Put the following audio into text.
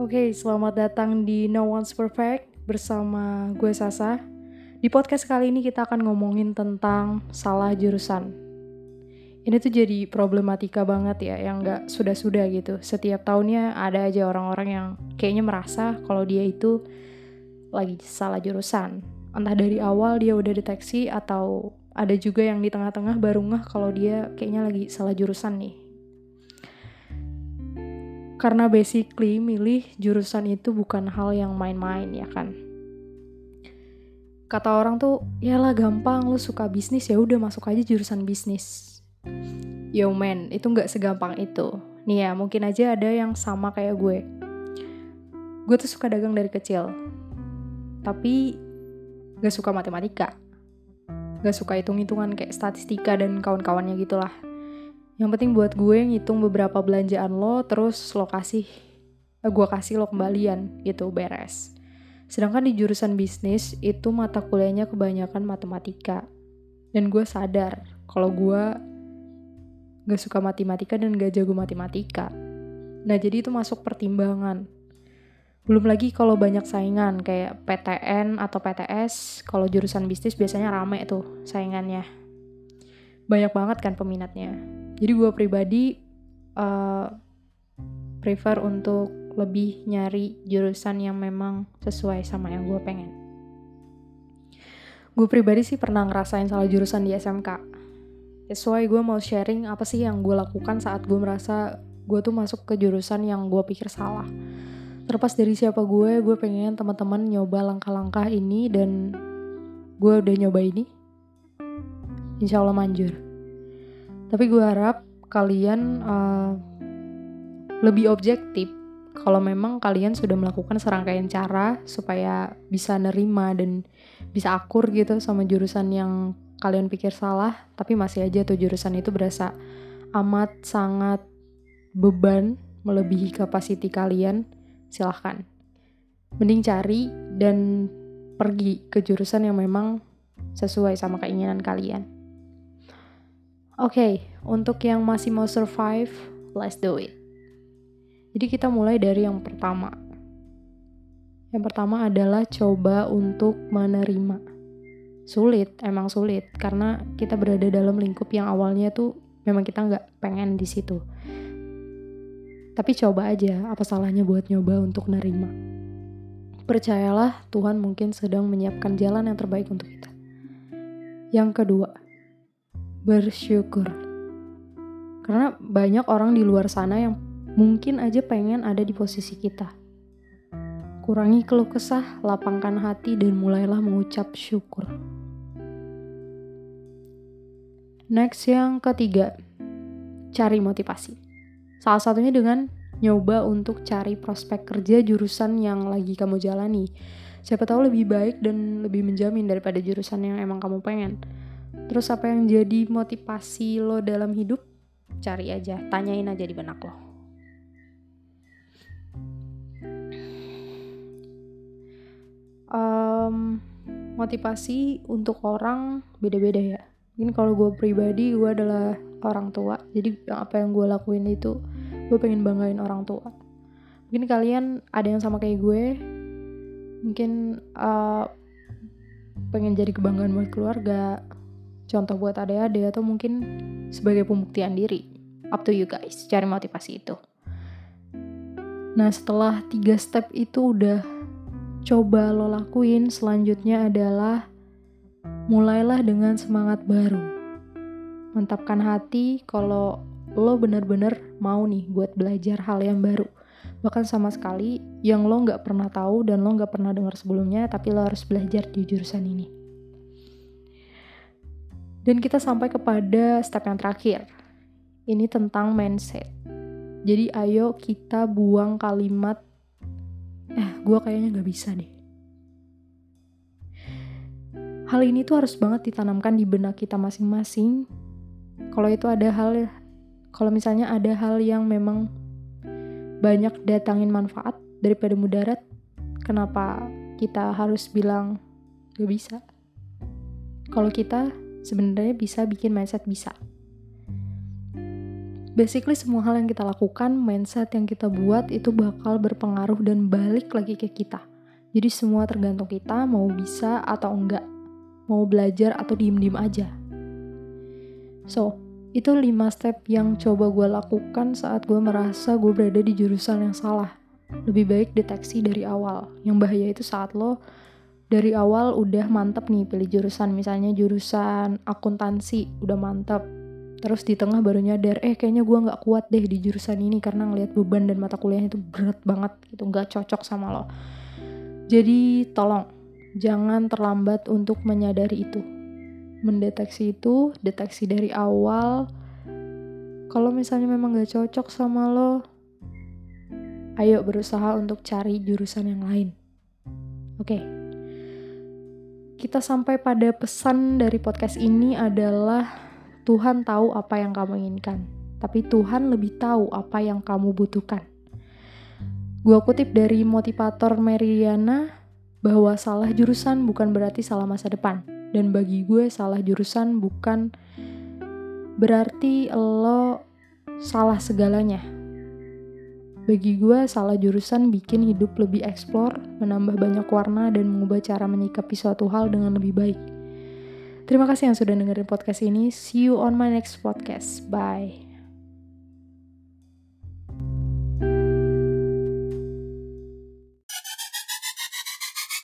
Oke, selamat datang di No One's Perfect bersama gue Sasa. Di podcast kali ini kita akan ngomongin tentang salah jurusan. Ini tuh jadi problematika banget ya, yang gak sudah-sudah gitu. Setiap tahunnya ada aja orang-orang yang kayaknya merasa kalau dia itu lagi salah jurusan. Entah dari awal dia udah deteksi atau ada juga yang di tengah-tengah baru ngeh kalau dia kayaknya lagi salah jurusan nih karena basically milih jurusan itu bukan hal yang main-main ya kan? Kata orang tuh ya lah gampang lu suka bisnis ya udah masuk aja jurusan bisnis. Yo man itu nggak segampang itu. Nih ya mungkin aja ada yang sama kayak gue. Gue tuh suka dagang dari kecil. Tapi gak suka matematika. Gak suka hitung-hitungan kayak statistika dan kawan-kawannya gitulah yang penting buat gue ngitung beberapa belanjaan lo, terus lo kasih, eh, gue kasih lo kembalian gitu, beres. Sedangkan di jurusan bisnis, itu mata kuliahnya kebanyakan matematika. Dan gue sadar kalau gue gak suka matematika dan gak jago matematika. Nah jadi itu masuk pertimbangan. Belum lagi kalau banyak saingan kayak PTN atau PTS, kalau jurusan bisnis biasanya rame tuh saingannya. Banyak banget kan peminatnya jadi gue pribadi uh, prefer untuk lebih nyari jurusan yang memang sesuai sama yang gue pengen. Gue pribadi sih pernah ngerasain salah jurusan di SMK sesuai gue mau sharing apa sih yang gue lakukan saat gue merasa gue tuh masuk ke jurusan yang gue pikir salah. Terlepas dari siapa gue gue pengen teman-teman nyoba langkah-langkah ini dan gue udah nyoba ini. Insya Allah manjur tapi gue harap kalian uh, lebih objektif kalau memang kalian sudah melakukan serangkaian cara supaya bisa nerima dan bisa akur gitu sama jurusan yang kalian pikir salah, tapi masih aja tuh jurusan itu berasa amat sangat beban melebihi kapasiti kalian, silahkan. Mending cari dan pergi ke jurusan yang memang sesuai sama keinginan kalian. Oke, okay, untuk yang masih mau survive, let's do it. Jadi kita mulai dari yang pertama. Yang pertama adalah coba untuk menerima. Sulit, emang sulit, karena kita berada dalam lingkup yang awalnya tuh memang kita nggak pengen di situ. Tapi coba aja, apa salahnya buat nyoba untuk nerima. Percayalah, Tuhan mungkin sedang menyiapkan jalan yang terbaik untuk kita. Yang kedua, bersyukur. Karena banyak orang di luar sana yang mungkin aja pengen ada di posisi kita. Kurangi keluh kesah, lapangkan hati, dan mulailah mengucap syukur. Next yang ketiga, cari motivasi. Salah satunya dengan nyoba untuk cari prospek kerja jurusan yang lagi kamu jalani. Siapa tahu lebih baik dan lebih menjamin daripada jurusan yang emang kamu pengen. Terus apa yang jadi motivasi lo dalam hidup? Cari aja, tanyain aja di benak lo. Um, motivasi untuk orang beda-beda ya. Mungkin kalau gue pribadi gue adalah orang tua, jadi apa yang gue lakuin itu gue pengen banggain orang tua. Mungkin kalian ada yang sama kayak gue, mungkin uh, pengen jadi kebanggaan buat keluarga, contoh buat adik-adik atau mungkin sebagai pembuktian diri. Up to you guys, cari motivasi itu. Nah setelah tiga step itu udah coba lo lakuin, selanjutnya adalah mulailah dengan semangat baru. Mantapkan hati kalau lo bener-bener mau nih buat belajar hal yang baru. Bahkan sama sekali yang lo nggak pernah tahu dan lo nggak pernah dengar sebelumnya, tapi lo harus belajar di jurusan ini. Dan kita sampai kepada step yang terakhir. Ini tentang mindset. Jadi ayo kita buang kalimat, eh gue kayaknya gak bisa deh. Hal ini tuh harus banget ditanamkan di benak kita masing-masing. Kalau itu ada hal, kalau misalnya ada hal yang memang banyak datangin manfaat daripada mudarat, kenapa kita harus bilang gak bisa? Kalau kita sebenarnya bisa bikin mindset bisa. basically semua hal yang kita lakukan, mindset yang kita buat itu bakal berpengaruh dan balik lagi ke kita. Jadi semua tergantung kita mau bisa atau enggak. Mau belajar atau diem-diem aja. So, itu 5 step yang coba gue lakukan saat gue merasa gue berada di jurusan yang salah. Lebih baik deteksi dari awal. Yang bahaya itu saat lo dari awal udah mantep nih pilih jurusan. Misalnya jurusan akuntansi, udah mantep terus di tengah baru nyadar eh kayaknya gue nggak kuat deh di jurusan ini karena ngelihat beban dan mata kuliahnya itu berat banget gitu nggak cocok sama lo jadi tolong jangan terlambat untuk menyadari itu mendeteksi itu deteksi dari awal kalau misalnya memang gak cocok sama lo ayo berusaha untuk cari jurusan yang lain oke okay. Kita sampai pada pesan dari podcast ini adalah Tuhan tahu apa yang kamu inginkan, tapi Tuhan lebih tahu apa yang kamu butuhkan. Gua kutip dari motivator Meridiana bahwa salah jurusan bukan berarti salah masa depan. Dan bagi gue salah jurusan bukan berarti lo salah segalanya. Bagi gue salah jurusan bikin hidup lebih eksplor, menambah banyak warna dan mengubah cara menyikapi suatu hal dengan lebih baik. Terima kasih yang sudah dengerin podcast ini. See you on my next podcast. Bye.